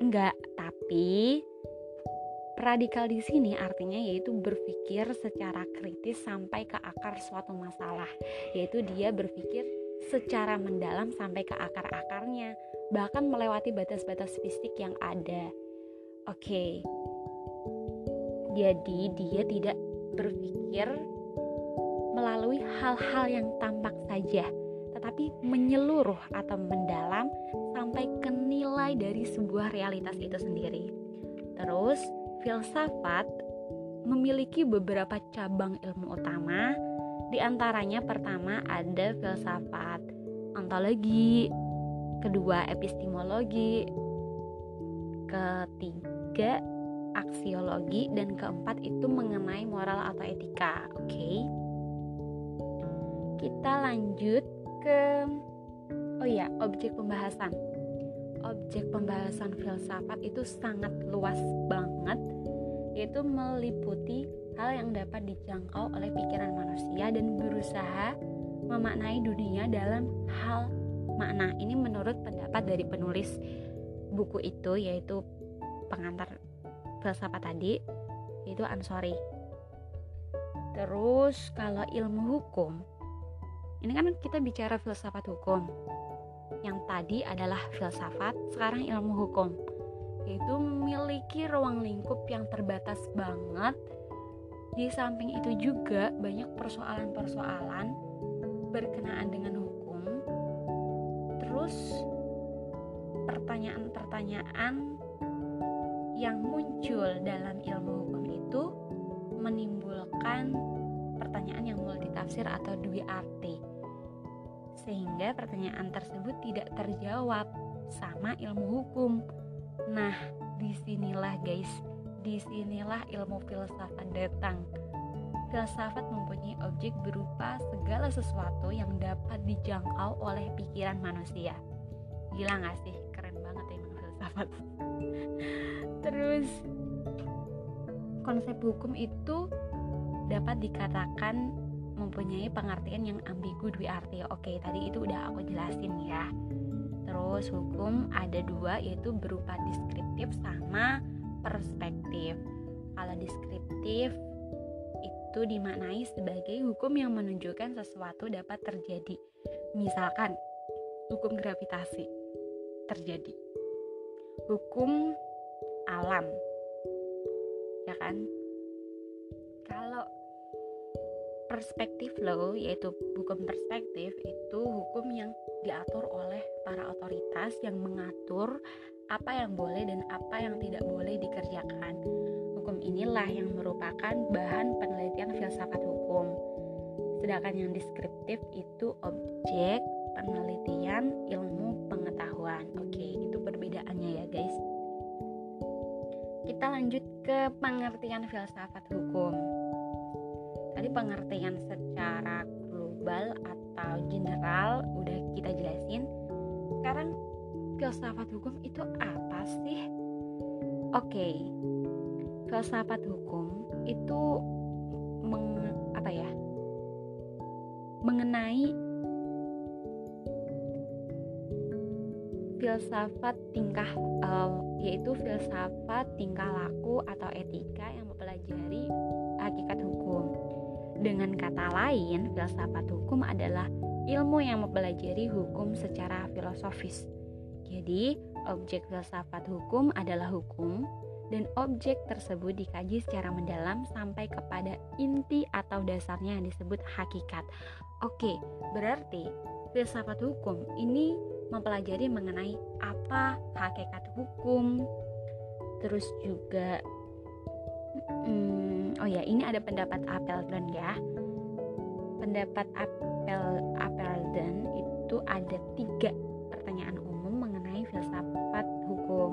enggak tapi radikal di sini artinya yaitu berpikir secara kritis sampai ke akar suatu masalah. Yaitu dia berpikir secara mendalam sampai ke akar-akarnya. Bahkan melewati batas-batas fisik yang ada. Oke. Okay. jadi dia tidak berpikir melalui hal-hal yang tampak saja tetapi menyeluruh atau mendalam sampai ke nilai dari sebuah realitas itu sendiri terus filsafat memiliki beberapa cabang ilmu utama. Di antaranya pertama ada filsafat ontologi, kedua epistemologi, ketiga aksiologi dan keempat itu mengenai moral atau etika. Oke. Okay? Kita lanjut ke oh ya, objek pembahasan objek pembahasan filsafat itu sangat luas banget yaitu meliputi hal yang dapat dijangkau oleh pikiran manusia dan berusaha memaknai dunia dalam hal makna. Ini menurut pendapat dari penulis buku itu yaitu pengantar filsafat tadi yaitu Ansori. Terus kalau ilmu hukum ini kan kita bicara filsafat hukum yang tadi adalah filsafat, sekarang ilmu hukum. Itu memiliki ruang lingkup yang terbatas banget. Di samping itu juga banyak persoalan-persoalan berkenaan dengan hukum. Terus pertanyaan-pertanyaan yang muncul dalam ilmu hukum itu menimbulkan pertanyaan yang multitafsir atau dua arti sehingga pertanyaan tersebut tidak terjawab sama ilmu hukum. Nah, di sinilah guys, di sinilah ilmu filsafat datang. Filsafat mempunyai objek berupa segala sesuatu yang dapat dijangkau oleh pikiran manusia. Gila gak sih? Keren banget emang filsafat. Terus, konsep hukum itu dapat dikatakan mempunyai pengertian yang ambigu dua arti. Oke, tadi itu udah aku jelasin ya. Terus hukum ada dua yaitu berupa deskriptif sama perspektif. Kalau deskriptif itu dimaknai sebagai hukum yang menunjukkan sesuatu dapat terjadi. Misalkan hukum gravitasi terjadi. Hukum alam. Ya kan? Perspektif law yaitu hukum perspektif itu hukum yang diatur oleh para otoritas yang mengatur apa yang boleh dan apa yang tidak boleh dikerjakan. Hukum inilah yang merupakan bahan penelitian filsafat hukum. Sedangkan yang deskriptif itu objek penelitian ilmu pengetahuan. Oke, itu perbedaannya ya, guys. Kita lanjut ke pengertian filsafat hukum tadi pengertian secara global atau general udah kita jelasin. Sekarang filsafat hukum itu apa sih? Oke okay. filsafat hukum itu meng, apa ya? Mengenai filsafat tingkah uh, yaitu filsafat tingkah laku atau etika yang mempelajari hakikat hukum dengan kata lain, filsafat hukum adalah ilmu yang mempelajari hukum secara filosofis. Jadi, objek filsafat hukum adalah hukum dan objek tersebut dikaji secara mendalam sampai kepada inti atau dasarnya yang disebut hakikat. Oke, berarti filsafat hukum ini mempelajari mengenai apa hakikat hukum, terus juga hmm, oh ya ini ada pendapat Appleton ya. Pendapat Apple Appleton itu ada tiga pertanyaan umum mengenai filsafat hukum.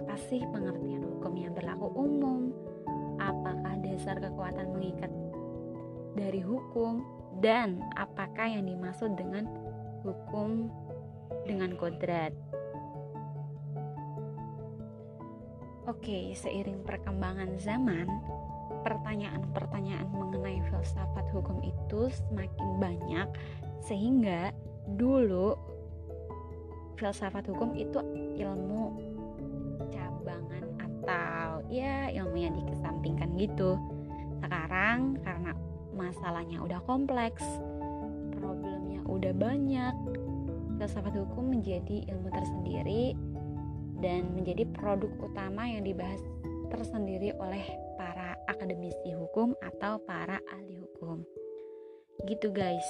Apa sih pengertian hukum yang berlaku umum? Apakah dasar kekuatan mengikat dari hukum? Dan apakah yang dimaksud dengan hukum dengan kodrat? Oke, seiring perkembangan zaman, pertanyaan-pertanyaan mengenai filsafat hukum itu semakin banyak sehingga dulu filsafat hukum itu ilmu cabangan atau ya ilmu yang dikesampingkan gitu. Sekarang karena masalahnya udah kompleks, problemnya udah banyak, filsafat hukum menjadi ilmu tersendiri dan menjadi produk utama yang dibahas tersendiri oleh akademisi hukum atau para ahli hukum. Gitu guys.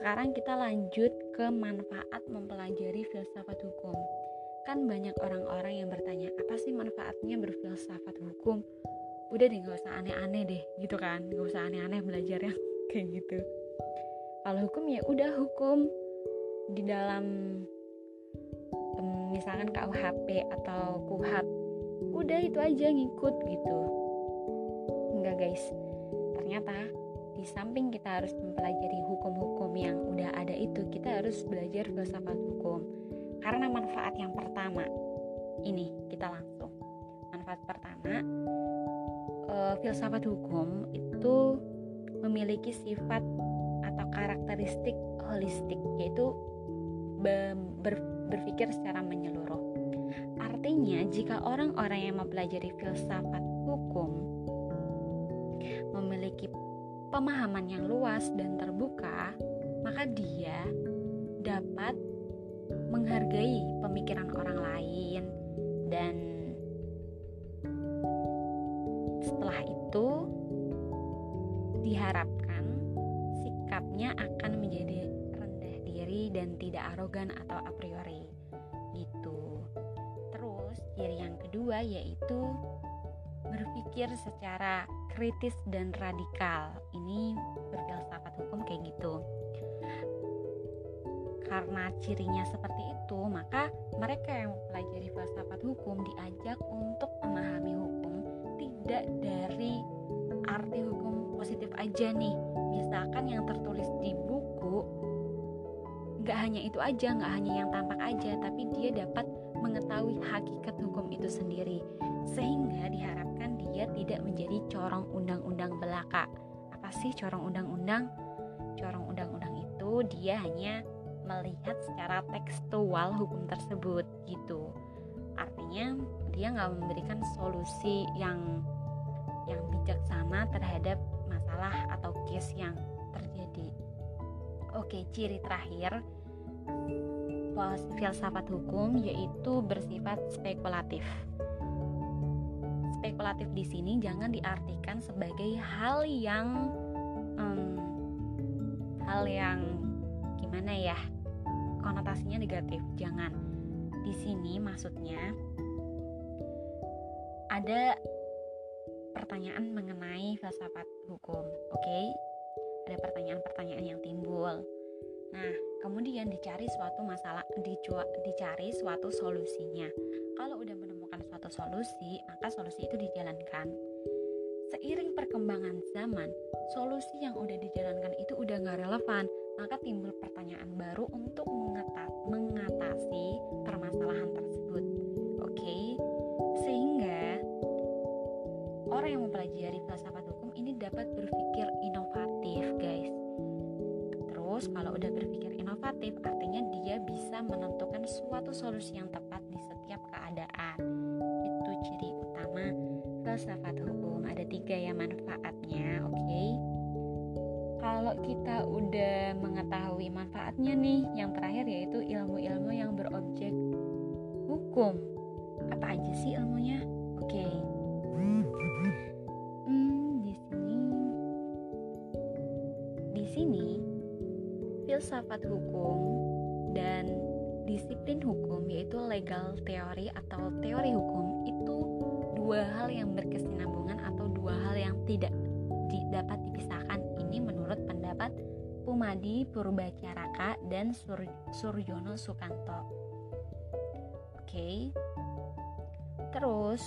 Sekarang kita lanjut ke manfaat mempelajari filsafat hukum. Kan banyak orang-orang yang bertanya apa sih manfaatnya berfilsafat hukum? Udah deh nggak usah aneh-aneh deh gitu kan? Nggak usah aneh-aneh belajar yang kayak gitu. Kalau hukum ya udah hukum. Di dalam misalkan KUHP atau KUHAP udah itu aja ngikut gitu enggak guys ternyata di samping kita harus mempelajari hukum-hukum yang udah ada itu kita harus belajar filsafat hukum karena manfaat yang pertama ini kita langsung. Manfaat pertama, e, filsafat hukum itu memiliki sifat atau karakteristik holistik yaitu ber, berpikir secara menyeluruh. Artinya, jika orang-orang yang mempelajari filsafat hukum pemahaman yang luas dan terbuka, maka dia dapat menghargai pemikiran orang lain. Dan setelah itu diharapkan sikapnya akan menjadi rendah diri dan tidak arogan atau a priori. Gitu. Terus ciri yang kedua yaitu berpikir secara kritis dan radikal ini berfilsafat hukum kayak gitu karena cirinya seperti itu, maka mereka yang mempelajari filsafat hukum diajak untuk memahami hukum tidak dari arti hukum positif aja nih. Misalkan yang tertulis di buku nggak hanya itu aja, nggak hanya yang tampak aja, tapi dia dapat mengetahui hakikat hukum itu sendiri, sehingga diharapkan dia tidak menjadi corong undang-undang belaka. Apa sih corong undang-undang? Corong undang-undang itu dia hanya melihat secara tekstual hukum tersebut gitu artinya dia nggak memberikan solusi yang yang bijaksana terhadap masalah atau case yang terjadi oke ciri terakhir filsafat hukum yaitu bersifat spekulatif spekulatif di sini jangan diartikan sebagai hal yang um, hal yang gimana ya konotasinya negatif. Jangan. Di sini maksudnya ada pertanyaan mengenai filsafat hukum. Oke? Okay? Ada pertanyaan-pertanyaan yang timbul. Nah, kemudian dicari suatu masalah, dicari suatu solusinya. Kalau udah menemukan suatu solusi, maka solusi itu dijalankan. Seiring perkembangan zaman, solusi yang udah dijalankan itu udah gak relevan maka timbul pertanyaan baru untuk mengatasi permasalahan tersebut. Oke, okay? sehingga orang yang mempelajari filsafat hukum ini dapat berpikir inovatif, menentukan suatu solusi yang tepat di setiap keadaan. Itu ciri utama filsafat hukum. Ada tiga ya manfaatnya, oke? Okay? kalau kita udah mengetahui manfaatnya nih yang terakhir yaitu ilmu-ilmu yang berobjek hukum apa aja sih ilmunya oke okay. hmm, di sini di sini filsafat hukum dan disiplin hukum yaitu legal teori atau teori hukum itu dua hal yang berkesinambungan atau dua hal yang tidak dapat dipisahkan ini menurut pendapat Pumadi Purbacaraka dan Sur Suryono Sukanto. Oke. Okay. Terus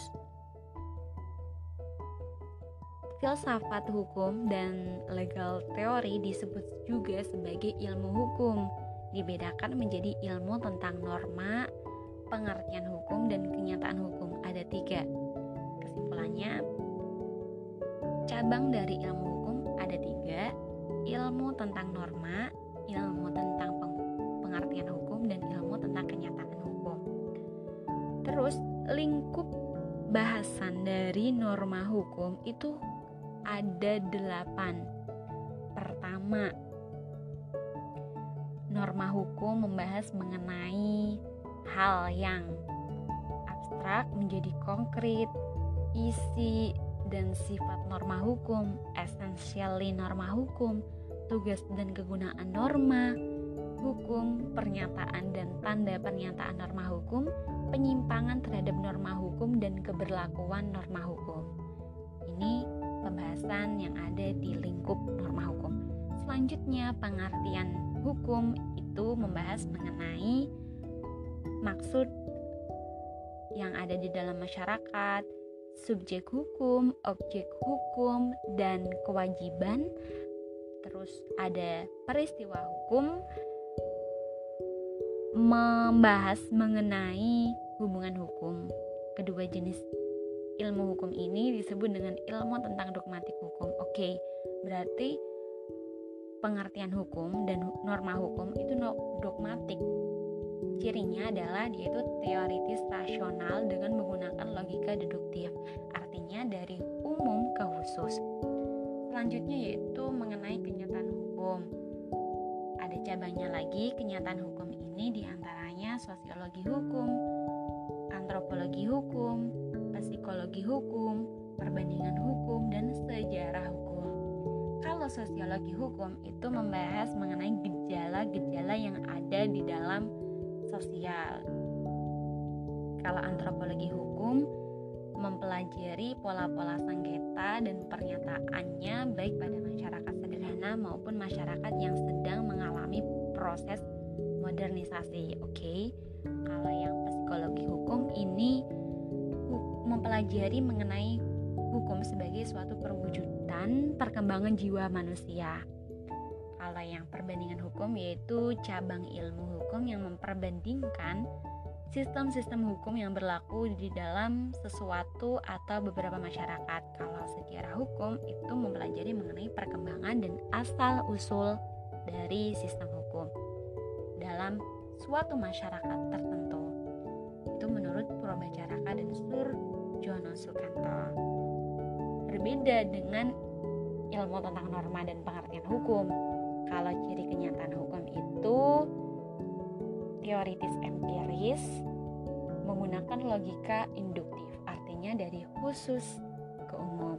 filsafat hukum dan legal teori disebut juga sebagai ilmu hukum. Dibedakan menjadi ilmu tentang norma, pengertian hukum, dan kenyataan hukum. Ada tiga. Kesimpulannya, cabang dari ilmu hukum ada tiga ilmu tentang norma ilmu tentang pengertian hukum dan ilmu tentang kenyataan hukum terus lingkup bahasan dari norma hukum itu ada delapan. Pertama, norma hukum membahas mengenai hal yang abstrak menjadi konkret, isi dan sifat norma hukum, essentially norma hukum, tugas dan kegunaan norma, hukum, pernyataan dan tanda pernyataan norma hukum, penyimpangan terhadap norma hukum dan keberlakuan norma hukum. Ini pembahasan yang ada di lingkup norma hukum. Selanjutnya, pengertian hukum itu membahas mengenai maksud yang ada di dalam masyarakat, subjek hukum, objek hukum, dan kewajiban. Terus ada peristiwa hukum, membahas mengenai hubungan hukum. Kedua jenis ilmu hukum ini disebut dengan ilmu tentang dogmatik hukum. Oke, berarti pengertian hukum dan norma hukum itu dogmatik. Cirinya adalah dia itu teoritis rasional dengan menggunakan logika deduktif. Artinya dari umum ke khusus. Selanjutnya yaitu mengenai kenyataan hukum. Ada cabangnya lagi kenyataan hukum ini di antaranya sosiologi hukum, antropologi hukum, psikologi hukum, perbandingan hukum, dan sejarah hukum. Kalau sosiologi hukum itu membahas mengenai gejala-gejala yang ada di dalam sosial. Kalau antropologi hukum mempelajari pola-pola sengketa dan pernyataannya baik pada masyarakat sederhana maupun masyarakat yang sedang mengalami proses modernisasi oke okay? kalau yang psikologi hukum ini mempelajari mengenai hukum sebagai suatu perwujudan perkembangan jiwa manusia kalau yang perbandingan hukum yaitu cabang ilmu hukum yang memperbandingkan sistem-sistem hukum yang berlaku di dalam sesuatu atau beberapa masyarakat. Kalau sejarah hukum itu mempelajari mengenai perkembangan dan asal-usul dari sistem hukum dalam suatu masyarakat tertentu. Itu menurut Purwacaraka dan Sur Jono Sukanto. Berbeda dengan ilmu tentang norma dan pengertian hukum. Kalau ciri kenyataan hukum itu teoritis empiris menggunakan logika induktif, artinya dari khusus ke umum.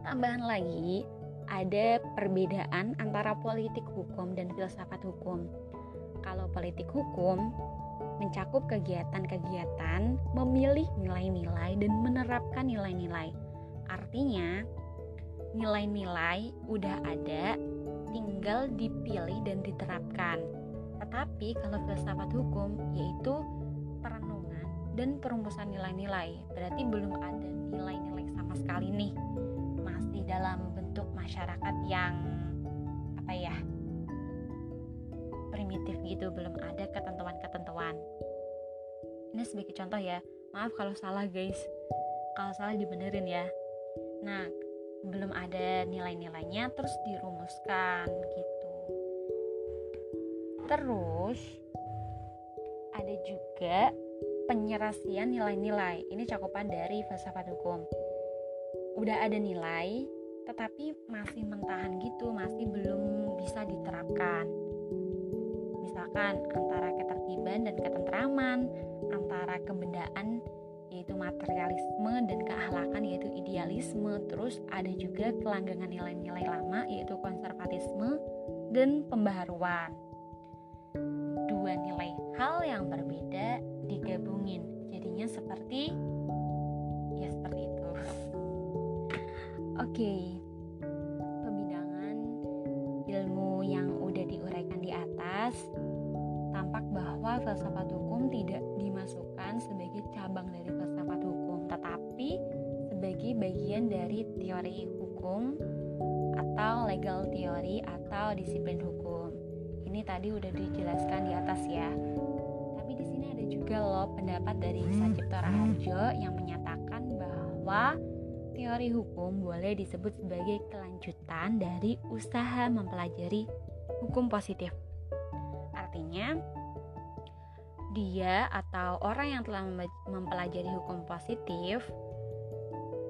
Tambahan lagi, ada perbedaan antara politik hukum dan filsafat hukum. Kalau politik hukum mencakup kegiatan-kegiatan memilih nilai-nilai dan menerapkan nilai-nilai. Artinya, nilai-nilai udah ada, tinggal dipilih dan diterapkan. Tetapi kalau filsafat hukum yaitu perenungan dan perumusan nilai-nilai, berarti belum ada nilai-nilai sama sekali nih. Masih dalam bentuk masyarakat yang apa ya? primitif gitu, belum ada ketentuan-ketentuan. Ini sebagai contoh ya. Maaf kalau salah guys. Kalau salah dibenerin ya. Nah, belum ada nilai-nilainya terus dirumuskan gitu. Terus ada juga penyerasian nilai-nilai. Ini cakupan dari filsafat hukum. Udah ada nilai, tetapi masih mentahan gitu, masih belum bisa diterapkan. Misalkan antara ketertiban dan ketentraman, antara kebendaan yaitu materialisme dan keahlakan yaitu idealisme, terus ada juga kelanggangan nilai-nilai lama yaitu konservatisme dan pembaharuan. Dua nilai hal yang berbeda digabungin, jadinya seperti ya seperti itu. Oke, okay. pembidangan ilmu yang udah diuraikan di atas tampak bahwa filsafat hukum tidak dimasukkan sebagai cabang dari bagian dari teori hukum atau legal theory atau disiplin hukum. Ini tadi udah dijelaskan di atas ya. Tapi di sini ada juga loh pendapat dari Sajipto Raharjo yang menyatakan bahwa teori hukum boleh disebut sebagai kelanjutan dari usaha mempelajari hukum positif. Artinya, dia atau orang yang telah mempelajari hukum positif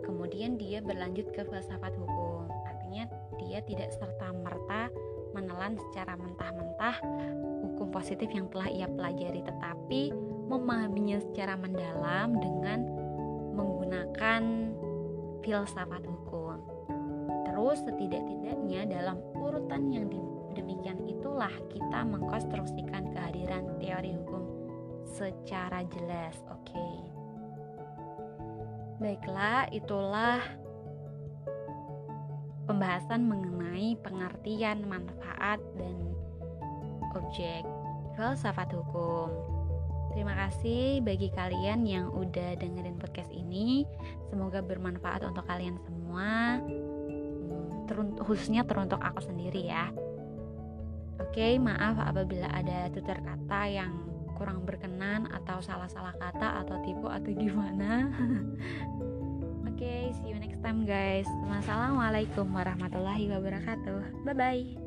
kemudian dia berlanjut ke filsafat hukum artinya dia tidak serta-merta menelan secara mentah-mentah hukum positif yang telah ia pelajari tetapi memahaminya secara mendalam dengan menggunakan filsafat hukum terus setidak-tidaknya dalam urutan yang demikian itulah kita mengkonstruksikan kehadiran teori hukum secara jelas. Oke. Okay. Baiklah, itulah pembahasan mengenai pengertian, manfaat dan objek filsafat hukum. Terima kasih bagi kalian yang udah dengerin podcast ini. Semoga bermanfaat untuk kalian semua. Hmm, khususnya teruntuk aku sendiri ya. Oke, maaf apabila ada tutur kata yang kurang berkenan atau salah-salah kata atau tipu atau gimana. Oke okay, see you next time guys. Wassalamualaikum warahmatullahi wabarakatuh. Bye bye